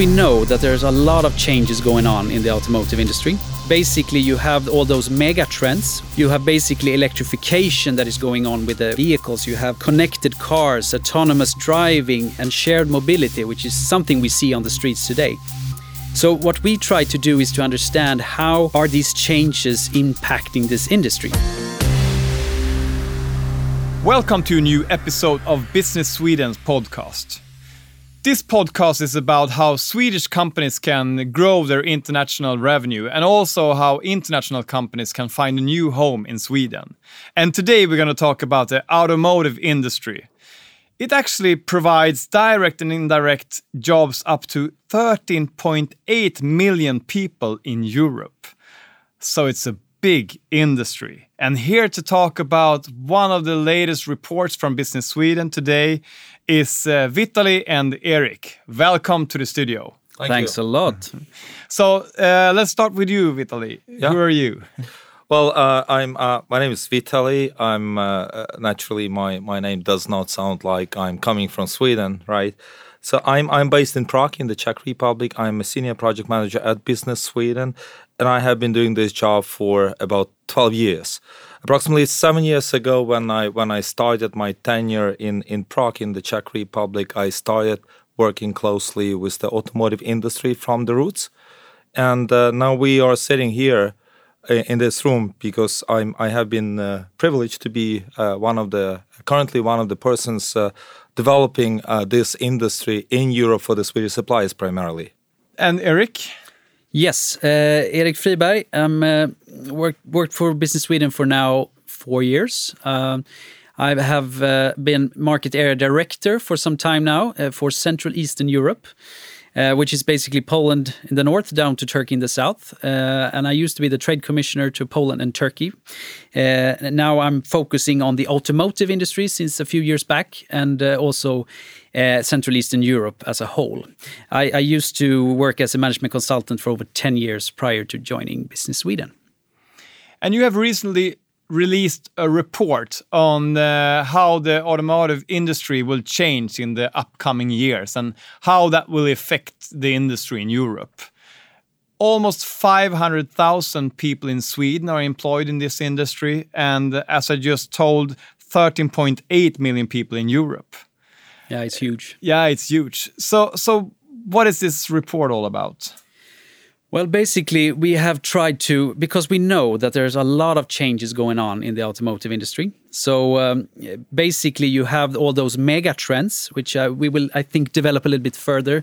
we know that there's a lot of changes going on in the automotive industry. Basically, you have all those mega trends. You have basically electrification that is going on with the vehicles. You have connected cars, autonomous driving, and shared mobility, which is something we see on the streets today. So what we try to do is to understand how are these changes impacting this industry. Welcome to a new episode of Business Sweden's podcast. This podcast is about how Swedish companies can grow their international revenue and also how international companies can find a new home in Sweden. And today we're going to talk about the automotive industry. It actually provides direct and indirect jobs up to 13.8 million people in Europe. So it's a big industry. And here to talk about one of the latest reports from Business Sweden today is uh, Vitali and Eric. Welcome to the studio. Thank Thanks you. a lot. So uh, let's start with you, Vitali. Yeah. Who are you? Well, uh, I'm. Uh, my name is Vitali. I'm uh, uh, naturally my my name does not sound like I'm coming from Sweden, right? So I'm I'm based in Prague in the Czech Republic. I'm a senior project manager at Business Sweden, and I have been doing this job for about 12 years. Approximately seven years ago, when I when I started my tenure in in Prague in the Czech Republic, I started working closely with the automotive industry from the roots, and uh, now we are sitting here in this room because I'm I have been uh, privileged to be uh, one of the currently one of the persons uh, developing uh, this industry in Europe for the Swedish suppliers primarily. And Eric. Yes, uh, Erik Friberg. I'm uh, worked worked for Business Sweden for now four years. I have been market area director for some time now for Central Eastern Europe. Uh, which is basically Poland in the north down to Turkey in the south. Uh, and I used to be the trade commissioner to Poland and Turkey. Uh, now I'm focusing on the automotive industry since a few years back and uh, also uh, Central Eastern Europe as a whole. I, I used to work as a management consultant for over 10 years prior to joining Business Sweden. And you have recently released a report on uh, how the automotive industry will change in the upcoming years and how that will affect the industry in Europe. Almost 500,000 people in Sweden are employed in this industry, and as I just told, 13.8 million people in Europe. Yeah, it's huge. Yeah, it's huge. So, so what is this report all about? Well, basically, we have tried to, because we know that there's a lot of changes going on in the automotive industry. So um, basically, you have all those mega trends, which uh, we will, I think, develop a little bit further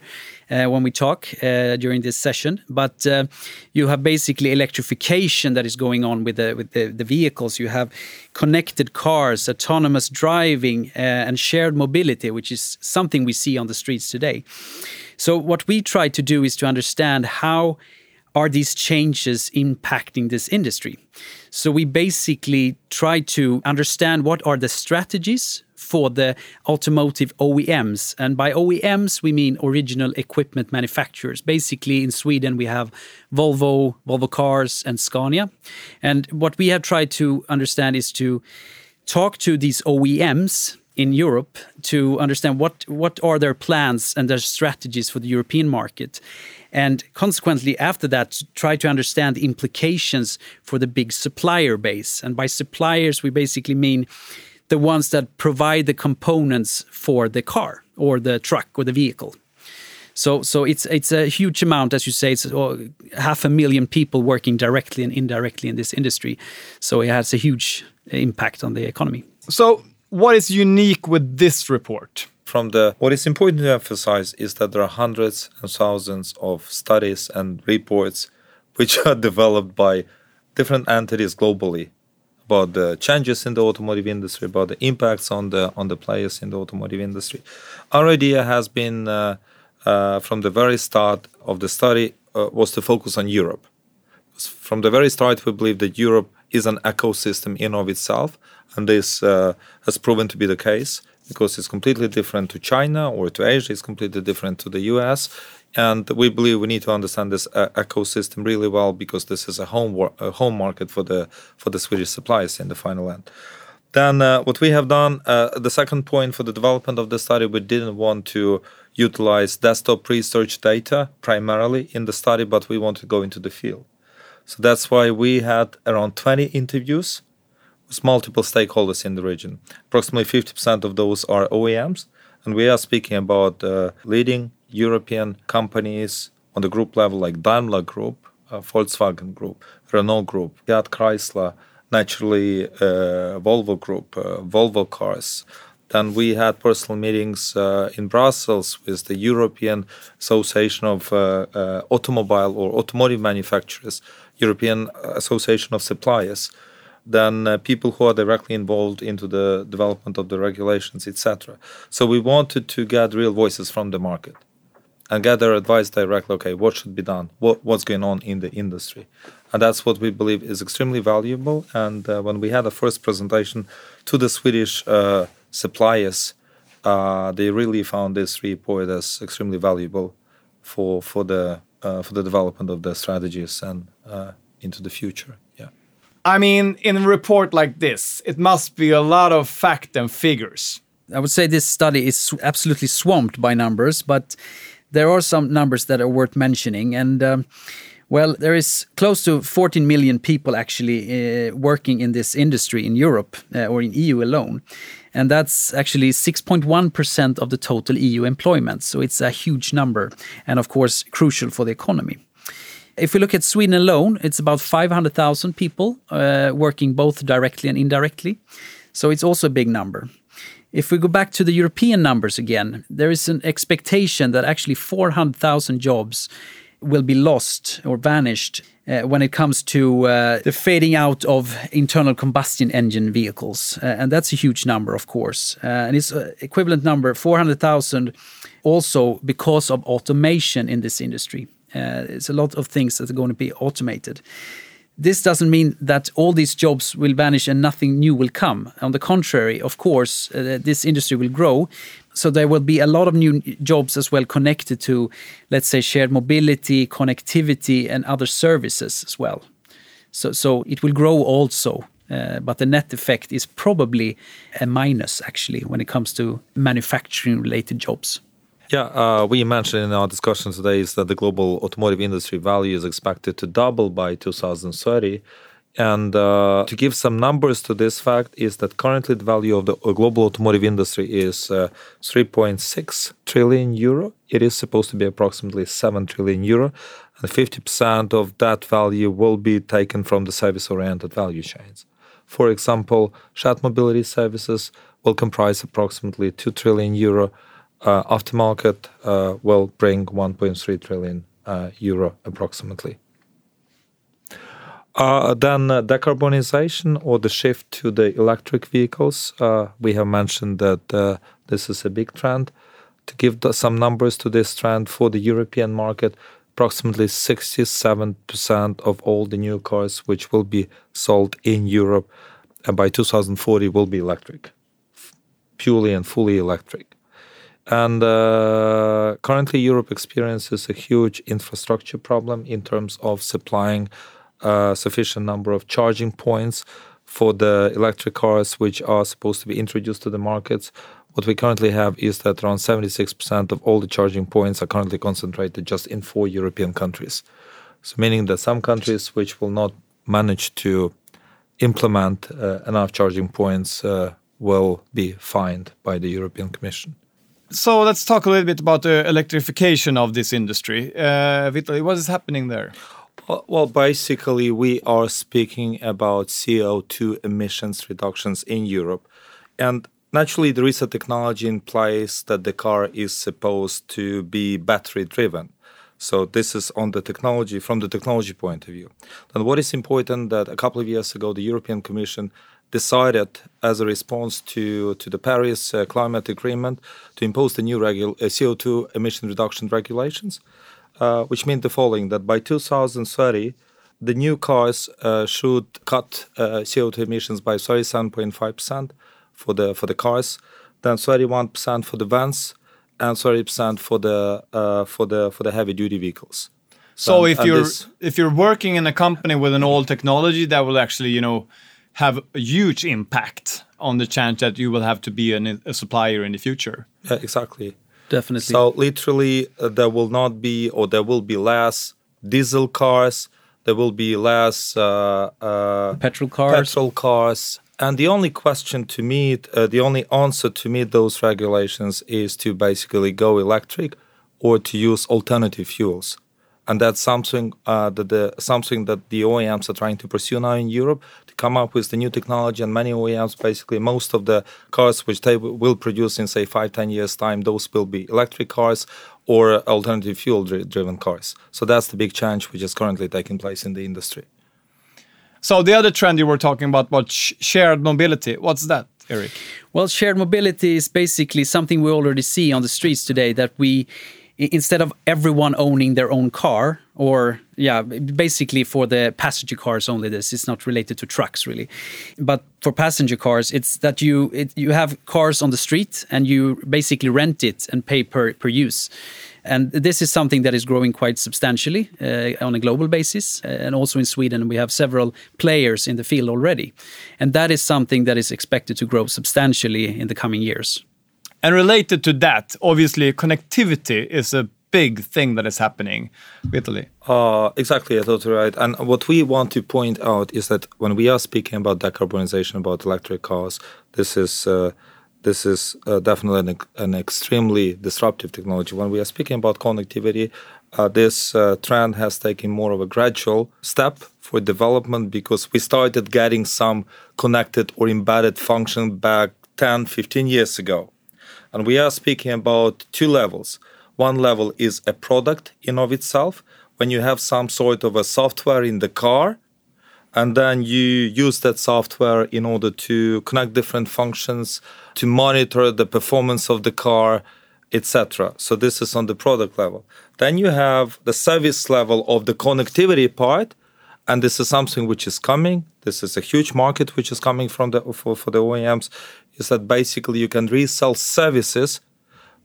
uh, when we talk uh, during this session. But uh, you have basically electrification that is going on with the with the, the vehicles. You have connected cars, autonomous driving, uh, and shared mobility, which is something we see on the streets today. So what we try to do is to understand how are these changes impacting this industry? So we basically try to understand what are the strategies for the automotive OEMs. And by OEMs, we mean original equipment manufacturers. Basically, in Sweden, we have Volvo, Volvo Cars, and Scania. And what we have tried to understand is to talk to these OEMs in Europe to understand what what are their plans and their strategies for the European market, and consequently after that try to understand the implications for the big supplier base. And by suppliers we basically mean the ones that provide the components for the car or the truck or the vehicle. So, so it's it's a huge amount, as you say. It's oh, half a million people working directly and indirectly in this industry. So it has a huge impact on the economy. So what is unique with this report? From the what is important to emphasize is that there are hundreds and thousands of studies and reports which are developed by different entities globally about the changes in the automotive industry, about the impacts on the on the players in the automotive industry. Our idea has been uh, uh, from the very start of the study uh, was to focus on Europe. From the very start, we believe that Europe is an ecosystem in of itself, and this uh, has proven to be the case because it's completely different to China or to Asia. It's completely different to the US, and we believe we need to understand this uh, ecosystem really well because this is a home a home market for the for the Swedish suppliers in the final end. Then uh, what we have done, uh, the second point for the development of the study, we didn't want to utilize desktop research data primarily in the study, but we want to go into the field. So that's why we had around 20 interviews with multiple stakeholders in the region. Approximately 50% of those are OEMs, and we are speaking about uh, leading European companies on the group level like Daimler Group, uh, Volkswagen Group, Renault Group, Fiat Chrysler, naturally uh, Volvo Group, uh, Volvo Cars. Then we had personal meetings uh, in Brussels with the European Association of uh, Automobile or Automotive Manufacturers, European Association of Suppliers, then uh, people who are directly involved into the development of the regulations, etc. So we wanted to get real voices from the market and get their advice directly. Okay, what should be done? What, what's going on in the industry? And that's what we believe is extremely valuable. And uh, when we had a first presentation to the Swedish uh, suppliers, uh, they really found this report as extremely valuable for for the uh, for the development of the strategies and uh, into the future. I mean, in a report like this, it must be a lot of fact and figures. I would say this study is absolutely swamped by numbers, but there are some numbers that are worth mentioning. And um, well, there is close to 14 million people actually uh, working in this industry in Europe uh, or in EU alone. And that's actually 6.1% of the total EU employment. So it's a huge number and, of course, crucial for the economy. If we look at Sweden alone, it's about 500,000 people uh, working both directly and indirectly. So it's also a big number. If we go back to the European numbers again, there is an expectation that actually 400,000 jobs will be lost or vanished uh, when it comes to uh, the fading out of internal combustion engine vehicles. Uh, and that's a huge number, of course. Uh, and it's uh, equivalent number 400,000 also because of automation in this industry. Uh, it's a lot of things that are going to be automated. This doesn't mean that all these jobs will vanish and nothing new will come. On the contrary, of course, uh, this industry will grow. So there will be a lot of new jobs as well connected to, let's say, shared mobility, connectivity, and other services as well. So, so it will grow also. Uh, but the net effect is probably a minus actually when it comes to manufacturing related jobs. Yeah, uh, we mentioned in our discussion today is that the global automotive industry value is expected to double by 2030. And uh, to give some numbers to this fact is that currently the value of the global automotive industry is uh, 3.6 trillion euro. It is supposed to be approximately 7 trillion euro, and 50% of that value will be taken from the service-oriented value chains. For example, shared mobility services will comprise approximately 2 trillion euro uh, Uh, aftermarket uh, will bring 1.3 trillion uh, euro approximately. Uh, then uh, decarbonization or the shift to the electric vehicles. we have mentioned that this is a big trend. To give some numbers to this trend for the European market, approximately 67% of all the new cars which will be sold in Europe by 2040 will be electric, purely and fully electric. And uh, currently, Europe experiences a huge infrastructure problem in terms of supplying a uh, sufficient number of charging points for the electric cars which are supposed to be introduced to the markets. What we currently have is that around 76% of all the charging points are currently concentrated just in four European countries. So, meaning that some countries which will not manage to implement uh, enough charging points uh, will be fined by the European Commission so let's talk a little bit about the electrification of this industry. Uh, Vitaly, what is happening there? Well, basically, we are speaking about CO2 emissions reductions in Europe. And naturally, there is a technology in place that the car is supposed to be battery driven. So this is on the technology from the technology point of view. And what is important that a couple of years ago the European Commission decided as a response to, to the Paris uh, climate agreement to impose the new regu- uh, CO2 emission reduction regulations, uh, which mean the following that by 2030, the new cars uh, should cut uh, CO2 emissions by 37.5% for the, for the cars, then 31% for the vans, and 30% for the, uh, for the, for the heavy duty vehicles. So, if you're this, if you're working in a company with an old technology, that will actually you know have a huge impact on the chance that you will have to be an, a supplier in the future. Yeah, exactly. Definitely. So literally, uh, there will not be, or there will be less diesel cars. There will be less uh, uh, petrol cars. Petrol cars. And the only question to meet, uh, the only answer to meet those regulations is to basically go electric or to use alternative fuels and that's something uh, that the something that the OEMs are trying to pursue now in Europe to come up with the new technology. And many OEMs, basically, most of the cars which they will produce in say five, ten years time, those will be electric cars or alternative fuel driven cars. So that's the big change which is currently taking place in the industry. So the other trend you were talking about was shared mobility. What's that? Eric? Well, shared mobility is basically something we already see on the streets today that we instead of everyone owning their own car or yeah basically for the passenger cars only this it's not related to trucks really. But for passenger cars it's that you it, you have cars on the street and you basically rent it and pay per per use. And this is something that is growing quite substantially uh, on a global basis. Uh, and also in Sweden we have several players in the field already. And that is something that is expected to grow substantially in the coming years and related to that, obviously, connectivity is a big thing that is happening Vitali. Uh, exactly, you're totally right. And what we want to point out is that when we are speaking about decarbonization, about electric cars, this is uh, this is uh, definitely an, an, extremely disruptive technology. When we are speaking about connectivity, uh, this uh, trend has taken more of a gradual step for development because we started getting some connected or embedded function back 10, 15 years ago and we are speaking about two levels. One level is a product in of itself, when you have some sort of a software in the car, and then you use that software in order to connect different functions, to monitor the performance of the car, etc. So this is on the product level. Then you have the service level of the connectivity part, and this is something which is coming. This is a huge market which is coming from the for, for the OEMs is that basically you can resell services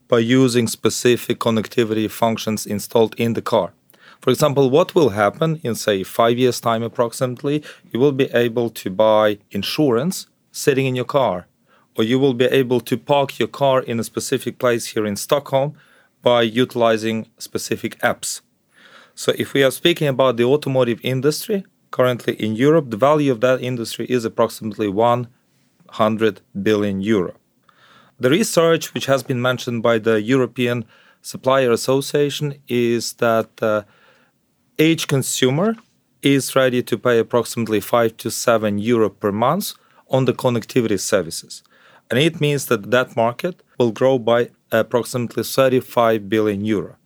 by using specific connectivity functions installed in the car. For example, what will happen in, say, five years' time approximately? You will be able to buy insurance sitting in your car, or you will be able to park your car in a specific place here in Stockholm by utilizing specific apps. So, if we are speaking about the automotive industry, currently in Europe, the value of that industry is approximately 1 100 billion euro. The research, which has been mentioned by the European Supplier Association, is that uh, each consumer is ready to pay approximately 5 to 7 euro per month on the connectivity services. And it means that that market will grow by approximately 35 billion euro.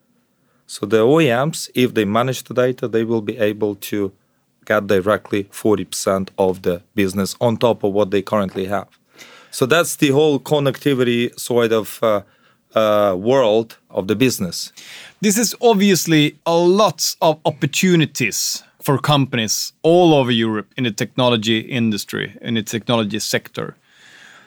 So the OEMs, if they manage the data, they will be able to get directly 40% of the business on top of what they currently have. So that's the whole connectivity sort of uh, uh, world of the business. This is obviously a lot of opportunities for companies all over Europe in the technology industry, in the technology sector.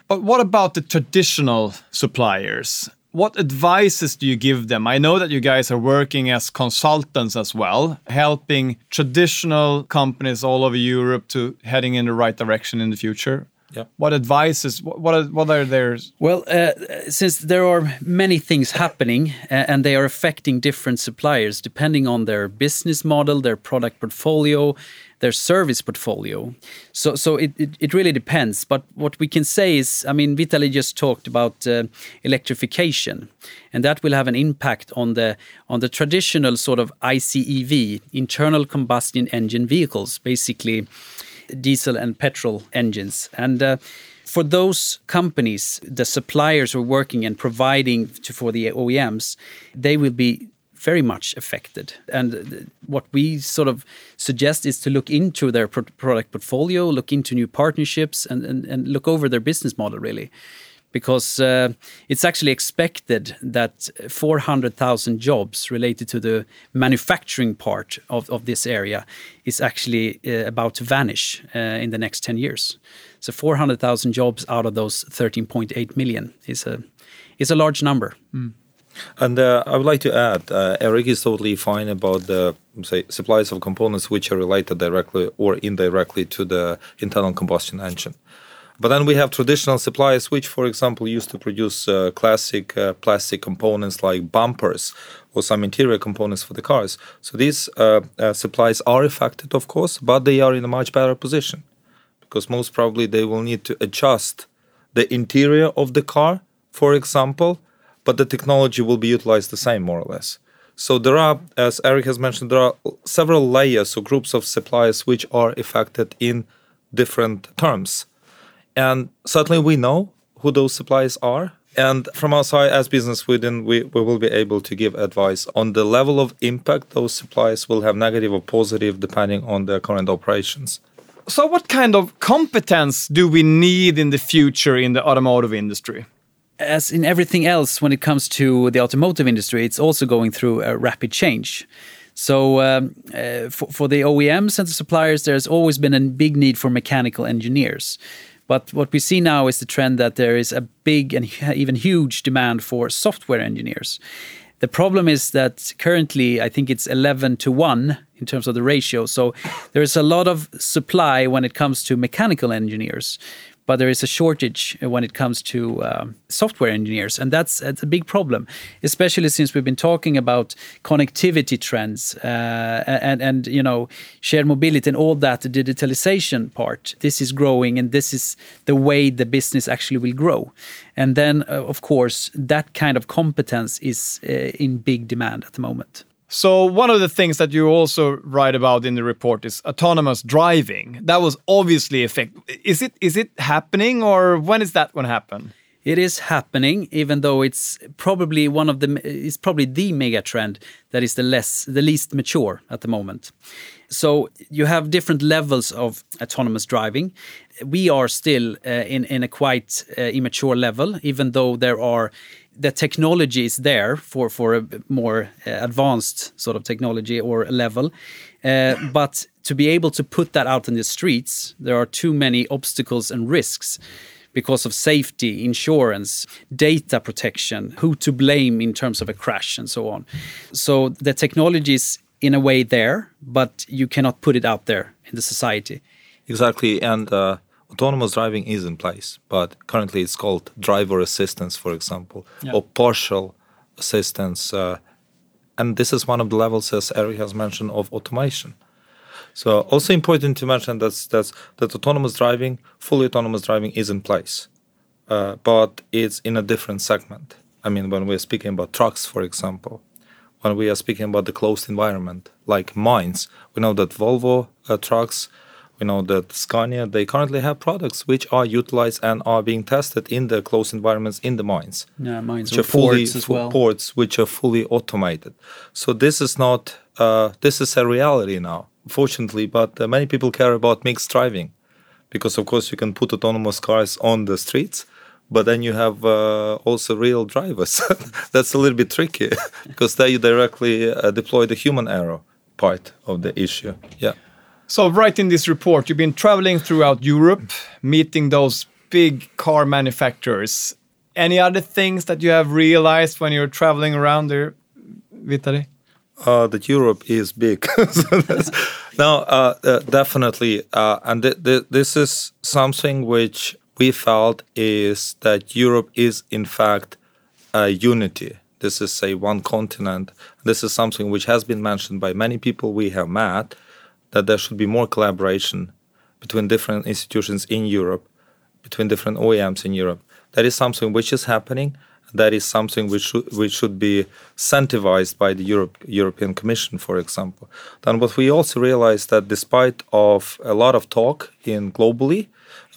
But what about the traditional suppliers? What advices do you give them? I know that you guys are working as consultants as well, helping traditional companies all over Europe to heading in the right direction in the future. Yeah. What advices? What are, what are theirs? Well, uh, since there are many things happening uh, and they are affecting different suppliers depending on their business model, their product portfolio, their service portfolio. So, so it, it, it, really depends. But what we can say is, I mean, Vitaly just talked about uh, electrification, and that will have an impact on the on the traditional sort of ICEV, internal combustion engine vehicles, basically diesel and petrol engines, and. Uh, for those companies, the suppliers who are working and providing to, for the OEMs, they will be very much affected. And what we sort of suggest is to look into their pro product portfolio, look into new partnerships, and, and, and look over their business model really. Because uh, it's actually expected that 400,000 jobs related to the manufacturing part of, of this area is actually uh, about to vanish uh, in the next 10 years. So 400,000 jobs out of those 13.8 million is a, is a large number. Mm. And uh, I would like to add, uh, Eric is totally fine about the say supplies of components which are related directly or indirectly to the internal combustion engine. But then we have traditional suppliers, which, for example, used to produce uh, classic uh, plastic components like bumpers or some interior components for the cars. So these uh, uh, supplies are affected, of course, but they are in a much better position because most probably they will need to adjust the interior of the car, for example, but the technology will be utilized the same, more or less. So there are, as Eric has mentioned, there are several layers or groups of suppliers which are affected in different terms. And certainly we know who those suppliers are. And from our side, as Business Sweden, we, we will be able to give advice on the level of impact those suppliers will have negative or positive depending on their current operations. So, what kind of competence do we need in the future in the automotive industry? As in everything else, when it comes to the automotive industry, it's also going through a rapid change. So, um, uh, for, for the OEMs and the suppliers, there's always been a big need for mechanical engineers. But what we see now is the trend that there is a big and even huge demand for software engineers. The problem is that currently, I think it's 11 to 1 in terms of the ratio. So there is a lot of supply when it comes to mechanical engineers but there is a shortage when it comes to um, software engineers, and that's, that's, a big problem, especially since we've been talking about connectivity trends uh, and and you know shared mobility and all that the digitalization part. This is growing, and this is the way the business actually will grow. And then, uh, of course, that kind of competence is uh, in big demand at the moment. So one of the things that you also write about in the report is autonomous driving. That was obviously effect. Is it is it happening or when is that going to happen? It is happening, even though it's probably one of the it's probably the mega trend that is the less the least mature at the moment. So you have different levels of autonomous driving. We are still uh, in in a quite uh, immature level, even though there are the technology is there for for a more uh, advanced sort of technology or level, uh, but to be able to put that out in the streets, there are too many obstacles and risks because of safety, insurance, data protection, who to blame in terms of a crash, and so on. So the technology is in a way there, but you cannot put it out there in the society. Exactly, and. Uh autonomous driving is in place, but currently it's called driver assistance, for example, yeah. or partial assistance. Uh, and this is one of the levels, as Eric has mentioned, of automation. So also important to mention that's, that's that autonomous driving, fully autonomous driving is in place, uh, but it's in a different segment. I mean, when we're speaking about trucks, for example, when we are speaking about the closed environment, like mines, we know that Volvo uh, trucks we know that Scania they currently have products which are utilized and are being tested in the closed environments in the mines. Yeah, mines which are fully ports as well. ports which are fully automated. So this is not uh, this is a reality now, fortunately. But uh, many people care about mixed driving because of course you can put autonomous cars on the streets. But then you have uh, also real drivers. That's a little bit tricky because there you directly uh, deploy the human error part of the issue. Yeah. So, writing this report, you've been traveling throughout Europe, meeting those big car manufacturers. Any other things that you have realized when you're traveling around there, Vitali? Uh, that Europe is big. no, uh, uh, definitely. Uh, and th th this is something which we felt is that Europe is, in fact, a unity. This is, say, one continent. This is something which has been mentioned by many people we have met that there should be more collaboration between different institutions in Europe, between different OEMs in Europe. That is something which is happening. That is something which should, which should be incentivized by the Europe, European Commission, for example. Then what we also realize that despite of a lot of talk in globally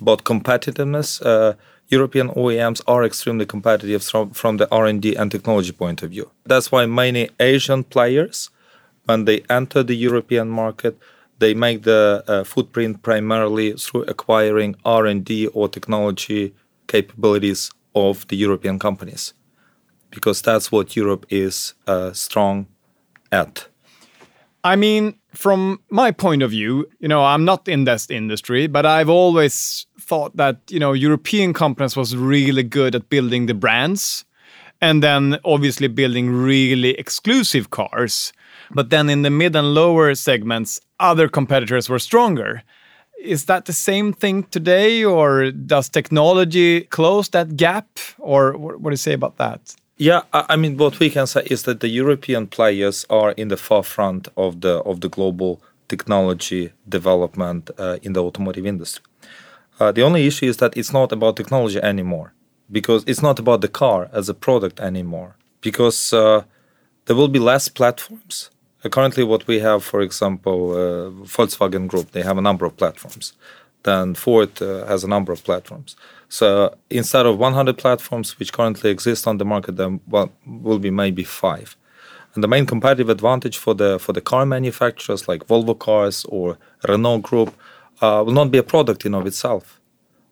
about competitiveness, uh, European OEMs are extremely competitive from, from the R&D and technology point of view. That's why many Asian players, when they enter the European market, they make the uh, footprint primarily through acquiring R&D or technology capabilities of the European companies, because that's what Europe is uh, strong at. I mean, from my point of view, you know, I'm not in this industry, but I've always thought that you know European companies was really good at building the brands, and then obviously building really exclusive cars. But then in the mid and lower segments, other competitors were stronger. Is that the same thing today, or does technology close that gap? Or what, do you say about that? Yeah, I mean, what we can say is that the European players are in the forefront of the of the global technology development uh, in the automotive industry. Uh, the only issue is that it's not about technology anymore, because it's not about the car as a product anymore, because uh, there will be less platforms. Currently, what we have, for example, uh, Volkswagen Group, they have a number of platforms. Then Ford uh, has a number of platforms. So instead of 100 platforms which currently exist on the market, there well, will be maybe five. And the main competitive advantage for the for the car manufacturers like Volvo Cars or Renault Group uh, will not be a product in of itself,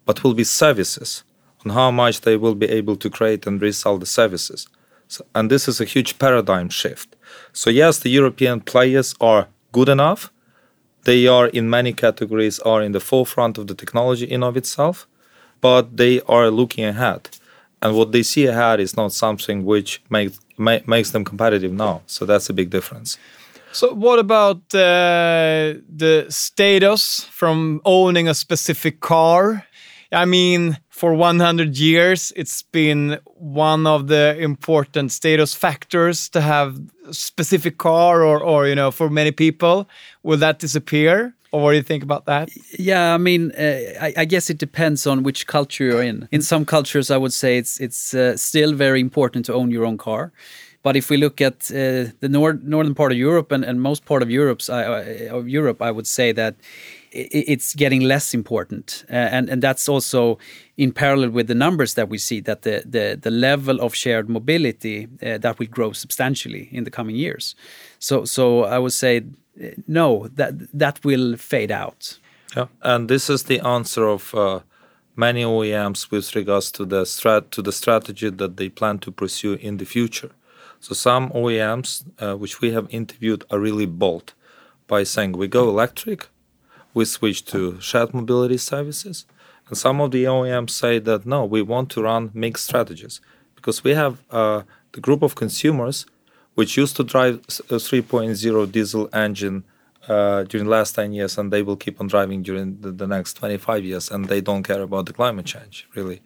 but will be services on how much they will be able to create and resell the services. So, and this is a huge paradigm shift. So yes, the European players are good enough. They are in many categories are in the forefront of the technology in of itself, but they are looking ahead. And what they see ahead is not something which makes makes them competitive now. So that's a big difference. So, what about uh, the status from owning a specific car? I mean, for 100 years, it's been one of the important status factors to have a specific car, or, or you know, for many people. Will that disappear? Or what do you think about that? Yeah, I mean, uh, I, I, guess it depends on which culture you're in. In some cultures, I would say it's it's uh, still very important to own your own car. But if we look at uh, the nord northern part of Europe and, and most part of Europe's of Europe, I would say that it's getting less important, uh, and and that's also in parallel with the numbers that we see that the the, the level of shared mobility uh, that will grow substantially in the coming years. So so I would say no, that that will fade out. Yeah, and this is the answer of uh, many OEMs with regards to the strat to the strategy that they plan to pursue in the future. So some OEMs, uh, which we have interviewed, are really bold by saying we go electric, we switch to shared mobility services, and some of the OEMs say that no, we want to run mixed strategies. Because we have uh, the group of consumers which used to drive a 3.0 diesel engine uh, during the last 10 years and they will keep on driving during the, the, next 25 years and they don't care about the climate change really.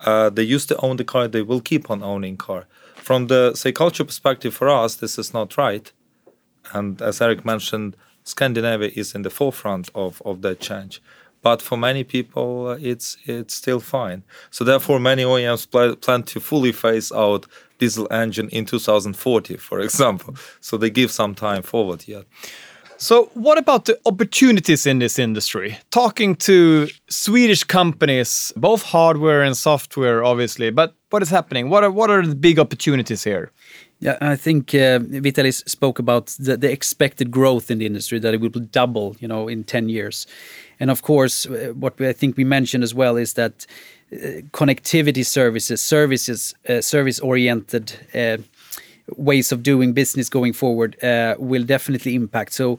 Uh, they used to own the car they will keep on owning car. From the say culture perspective for us this is not right. And as eric mentioned scandinavia is in the forefront of, of that change but for many people it's it's still fine so therefore many oems pl- plan to fully phase out diesel engine in 2040 for example so they give some time forward yet so, what about the opportunities in this industry? Talking to Swedish companies, both hardware and software, obviously, but what is happening? What are what are the big opportunities here? Yeah, I think uh, Vitalis spoke about the, the, expected growth in the industry that it will double, you know, in ten years, and of course, uh, what I think we mentioned as well is that uh, connectivity services, services, uh, service-oriented uh, ways of doing business going forward uh, will definitely impact. So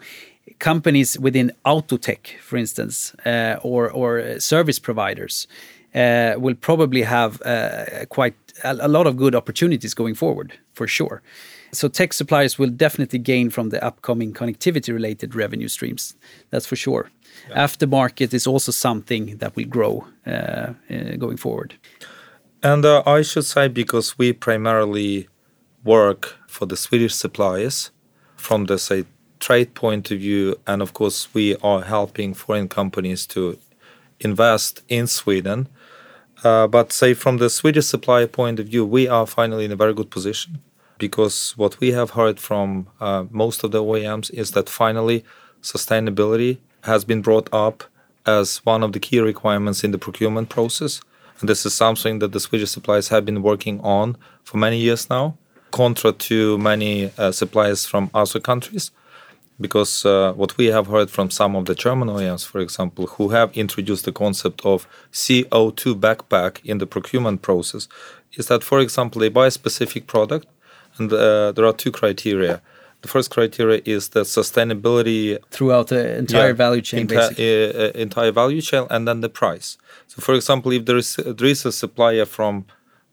companies within auto tech, for instance, or or service providers uh, will probably have uh, quite a, a, lot of good opportunities going forward, for sure. So tech suppliers will definitely gain from the upcoming connectivity-related revenue streams. That's for sure. Yeah. Aftermarket is also something that will grow uh, uh, going forward. And I should say because we primarily work for the Swedish suppliers from the say trade point of view, and of course we are helping foreign companies to invest in Sweden. Uh, but say from the Swedish supplier point of view, we are finally in a very good position because what we have heard from uh, most of the OEMs is that finally sustainability has been brought up as one of the key requirements in the procurement process. And this is something that the Swedish suppliers have been working on for many years now contra to many uh, suppliers from other countries because uh, what we have heard from some of the German OEMs, for example, who have introduced the concept of CO2 backpack in the procurement process, is that, for example, they buy a specific product, and uh, there are two criteria. The first criteria is the sustainability throughout the entire yeah, value chain, enti- uh, uh, entire value chain, and then the price. So, for example, if there is there is a supplier from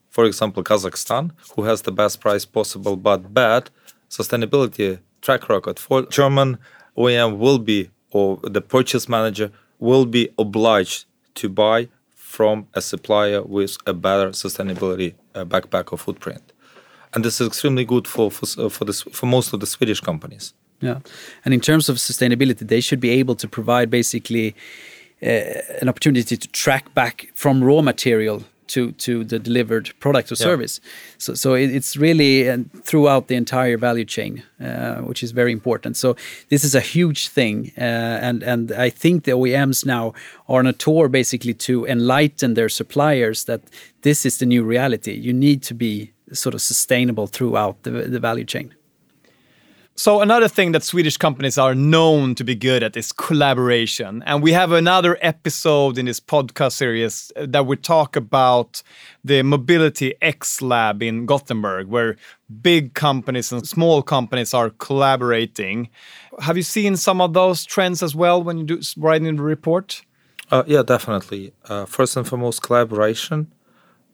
for example, Kazakhstan, who has the best price possible but bad sustainability track record. For German OEM will be, or the purchase manager will be obliged to buy from a supplier with a better sustainability uh, backpack or footprint. And this is extremely good for for, uh, for, for most of the Swedish companies. Yeah, and in terms of sustainability, they should be able to provide basically uh, an opportunity to track back from raw material to to the delivered product or Yeah. service. So so it, it's really uh, throughout the entire value chain, uh, which is very important. So this is a huge thing, uh, and and I think the OEMs now are on a tour basically to enlighten their suppliers that this is the new reality. You need to be sort of sustainable throughout the, the value chain. So another thing that Swedish companies are known to be good at is collaboration. And we have another episode in this podcast series uh, that we talk about the Mobility X Lab in Gothenburg, where big companies and small companies are collaborating. Have you seen some of those trends as well when you do writing the report? Uh, yeah, definitely. Uh, first and foremost, collaboration.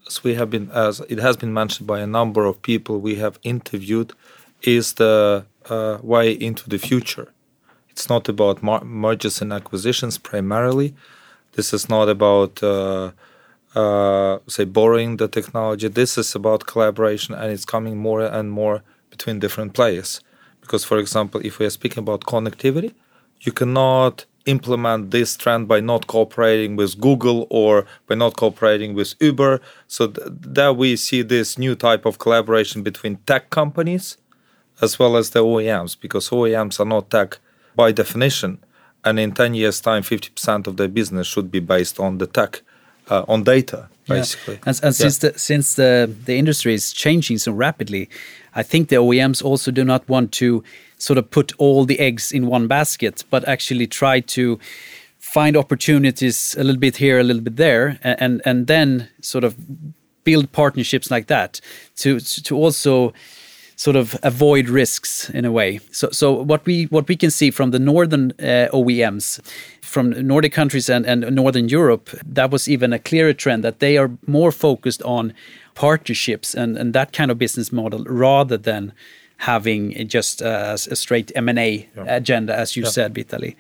As we have been, as it has been mentioned by a number of people we have interviewed, is the uh, way into the future. It's not about mergers and acquisitions primarily. This is not about, uh, uh, say, borrowing the technology. This is about collaboration, and it's coming more and more between different players. Because, for example, if we are speaking about connectivity, you cannot implement this trend by not cooperating with Google or by not cooperating with Uber. So th- there we see this new type of collaboration between tech companies as well as the OEMs, because OEMs are not tech by definition. And in 10 years' time, 50% of their business should be based on the tech, uh, on data, Yeah. basically. And, and since the since the the industry is changing so rapidly, I think the OEMs also do not want to sort of put all the eggs in one basket, but actually try to find opportunities a little bit here, a little bit there, and and then sort of build partnerships like that to to also sort of avoid risks in a way. So, so what we what we can see from the northern uh, OEMs, from Nordic countries and, and Northern Europe, that was even a clearer trend that they are more focused on partnerships and, and that kind of business model rather than having just a, a straight M and A agenda, as you Yeah. said, Vitali.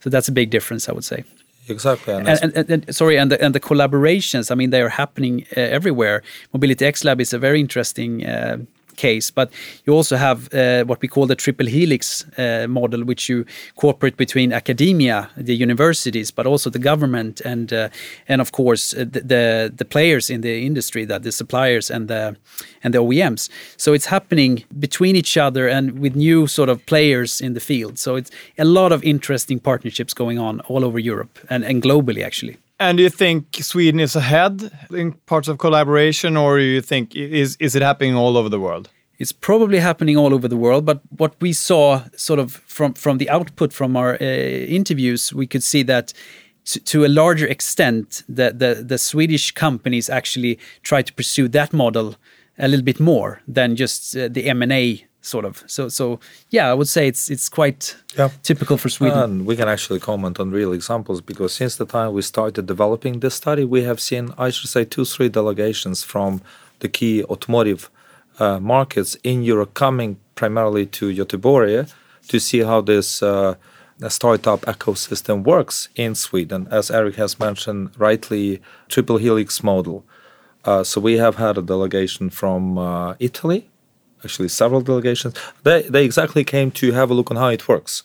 So that's a big difference, I would say. Exactly. And, And, and, and, and- sorry, and the, and the collaborations. I mean, they are happening uh, everywhere. Mobility X Lab is a very interesting uh, case, but you also have uh, what we call the triple helix uh, model, which you cooperate between academia, the universities, but also the government, and uh, and of course uh, the, the the players in the industry, that the suppliers and the and the OEMs. So it's happening between each other and with new sort of players in the field. So it's a lot of interesting partnerships going on all over Europe and, and globally actually. And do you think Sweden is ahead in parts of collaboration, or do you think is is it happening all over the world? It's probably happening all over the world, but what we saw sort of from from the output from our uh, interviews, we could see that to, a larger extent the, the the Swedish companies actually try to pursue that model a little bit more than just uh, the M&A sort of. So so yeah, I would say it's it's quite Yeah. typical for Sweden. And we can actually comment on real examples because since the time we started developing this study, we have seen, I should say, two, three delegations from the key automotive uh, markets in Europe coming primarily to Göteborg to see how this uh, startup ecosystem works in Sweden. As Eric has mentioned rightly, triple helix model. Uh, so we have had a delegation from uh, Italy, actually several delegations. They, they exactly came to have a look on how it works.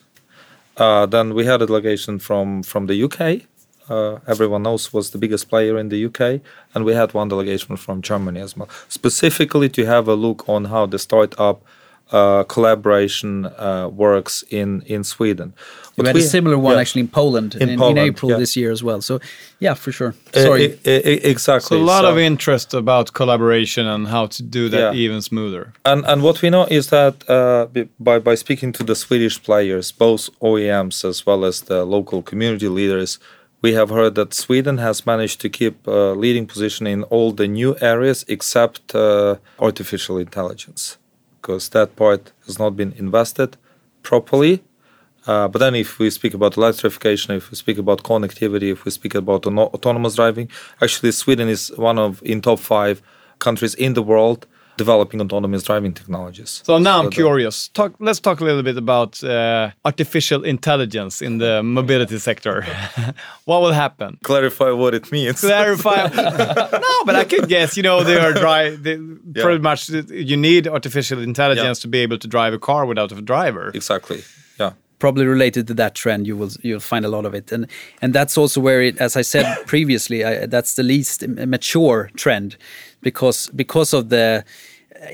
Uh, then we had a delegation from from the UK. Uh, everyone knows was the biggest player in the UK, and we had one delegation from Germany as well, specifically to have a look on how the startup uh, collaboration uh, works in in Sweden. we What had a similar one yeah. actually in Poland in, in, Poland, April yeah. this year as well. So yeah, for sure. Uh, Sorry. e- e- exactly. So a lot So- of interest about collaboration and how to do that Yeah. even smoother. And and what we know is that uh, by by speaking to the Swedish players, both OEMs as well as the local community leaders, we have heard that Sweden has managed to keep a leading position in all the new areas except uh, artificial intelligence, because that part has not been invested properly. Uh, but then, if we speak about electrification, if we speak about connectivity, if we speak about auto- autonomous driving, actually Sweden is one of in top five countries in the world developing autonomous driving technologies. So now I'm curious. Talk, let's talk a little bit about uh, artificial intelligence in the mobility sector. what will happen? Clarify what it means. Clarify. no, but I could guess. You know, they are dry. They, Yeah. Pretty much, you need artificial intelligence Yeah. to be able to drive a car without a driver. Exactly. Yeah. probably related to that trend you will you'll find a lot of it and and that's also where it as i said previously I, that's the least mature trend because because of the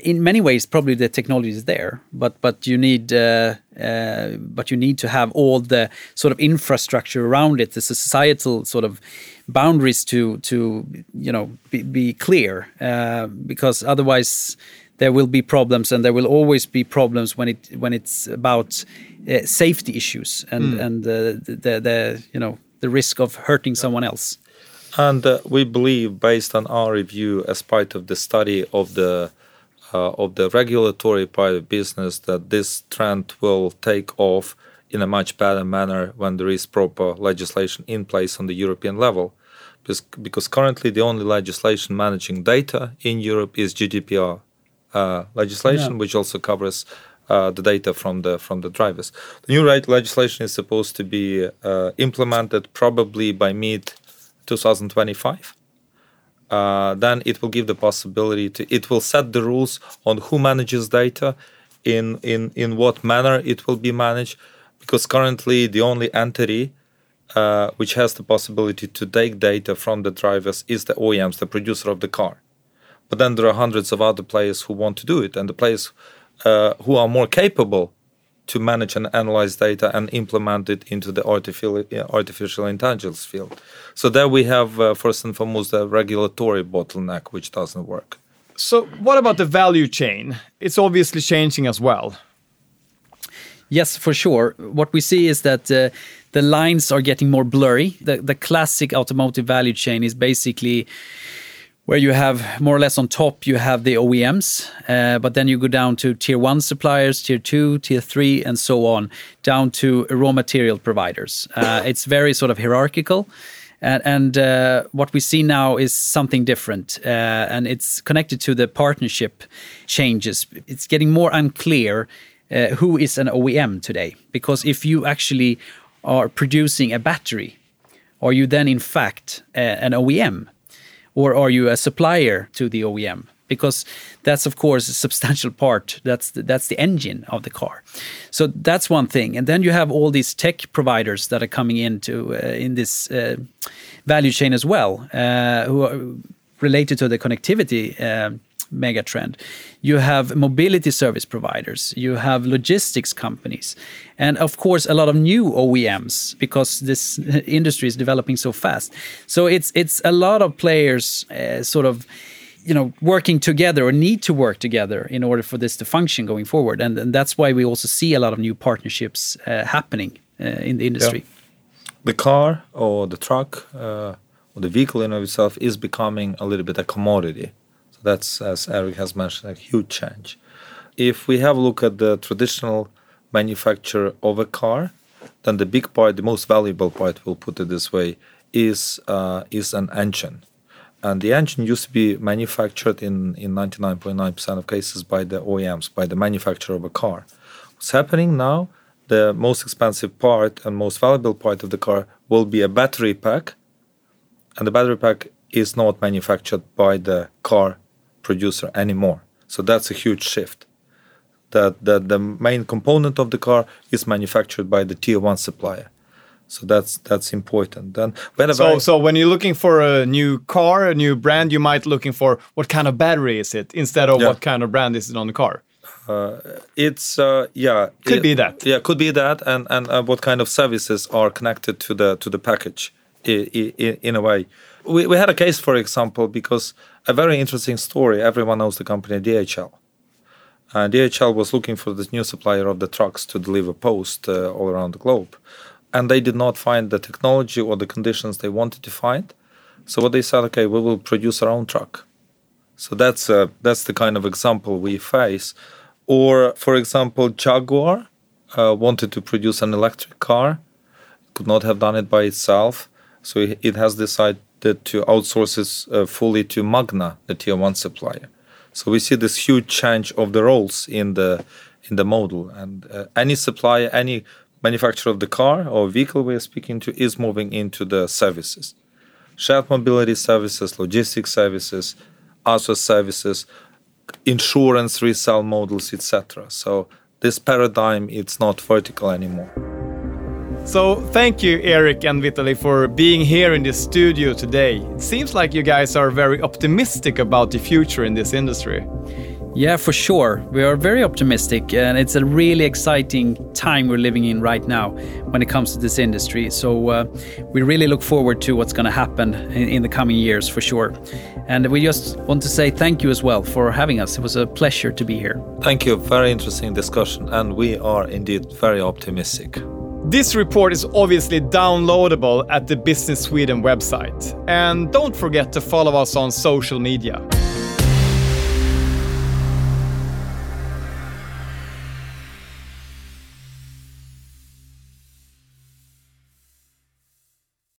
in many ways probably the technology is there but but you need uh, uh, but you need to have all the sort of infrastructure around it the societal sort of boundaries to to you know be, be clear uh, because otherwise there will be problems and there will always be problems when it when it's about uh, safety issues and and uh, the, the the you know the risk of hurting someone else. And uh, we believe, based on our review, as part of the study of the of the regulatory part of business, that this trend will take off in a much better manner when there is proper legislation in place on the European level. Because, because currently the only legislation managing data in Europe is GDPR uh, legislation, Yeah. which also covers uh, the data from the from the drivers. The new right legislation is supposed to be uh, implemented probably by mid 2025. Uh, then it will give the possibility to it will set the rules on who manages data, in in in what manner it will be managed, because currently the only entity uh, which has the possibility to take data from the drivers is the OEMs, the producer of the car. But then there are hundreds of other players who want to do it, and the players uh, who are more capable to manage and analyze data and implement it into the artificial artificial intelligence field. So there we have uh, first and foremost the regulatory bottleneck, which doesn't work. So, what about the value chain? It's obviously changing as well. Yes, for sure. What we see is that uh, the lines are getting more blurry. The, the classic automotive value chain is basically where you have more or less on top you have the OEMs, uh, but then you go down to tier one suppliers, tier two, tier three, and so on, down to raw material providers. Uh, it's very sort of hierarchical. And, and uh, what we see now is something different, uh, and it's connected to the partnership changes. It's getting more unclear uh, who is an OEM today, because if you actually are producing a battery, are you then in fact uh, an OEM? Or are you a supplier to the OEM? Because that's of course a substantial part. That's the, that's the engine of the car. So that's one thing. And then you have all these tech providers that are coming into uh, in this uh, value chain as well, uh, who are related to the connectivity. Um, mega trend. You have mobility service providers, you have logistics companies, and of course a lot of new OEMs because this industry is developing so fast. So it's it's a lot of players uh, sort of you know working together or need to work together in order for this to function going forward and, and that's why we also see a lot of new partnerships uh, happening uh, in the industry The car or the truck uh, or the vehicle in of itself is becoming a little bit a commodity. That's, as Eric has mentioned, a huge change. If we have a look at the traditional manufacture of a car, then the big part, the most valuable part, we'll put it this way, is uh, is an engine. And the engine used to be manufactured in, in 99.9% of cases by the OEMs, by the manufacturer of a car. What's happening now, the most expensive part and most valuable part of the car will be a battery pack. And the battery pack is not manufactured by the car producer anymore. So that's a huge shift. That, that the main component of the car is manufactured by the tier one supplier. So that's that's important. Then So, very- so when you're looking for a new car, a new brand, you might looking for what kind of battery is it instead of Yeah. what kind of brand is it on the car. it's uh, yeah Could it- be that. yeah could be that and and uh, what kind of services are connected to the to the package i- i- i- in a way we, we had a case for example because a very interesting story. Everyone knows the company dhl uh, dhl was looking for this new supplier of the trucks to deliver post uh, all around the globe. And they did not find the technology or the conditions they wanted to find. So what they said okay we will produce our own truck. So that's uh, that's the kind of example we face. Or, for example, Jaguar uh, wanted to produce an electric car, could not have done it by itself, so it it has decided to outsource uh, fully to Magna, the tier one supplier. So we see this huge change of the roles in the in the model, and uh, any supplier, any manufacturer of the car or vehicle we are speaking to is moving into the services, shared mobility services, logistics services, also services, insurance resale models, etc. So this paradigm it's not vertical anymore. So thank you, Eric and Vitali, for being here in the studio today. It seems like you guys are very optimistic about the future in this industry. Yeah, for sure. We are very optimistic, and it's a really exciting time we're living in right now when it comes to this industry. So, uh, we really look forward to what's going to happen in, in, the coming years for sure. And we just want to say thank you as well for having us. It was a pleasure to be here. Thank you. Very interesting discussion, and we are indeed very optimistic. This report is obviously downloadable at the Business Sweden website. And don't forget to follow us on social media.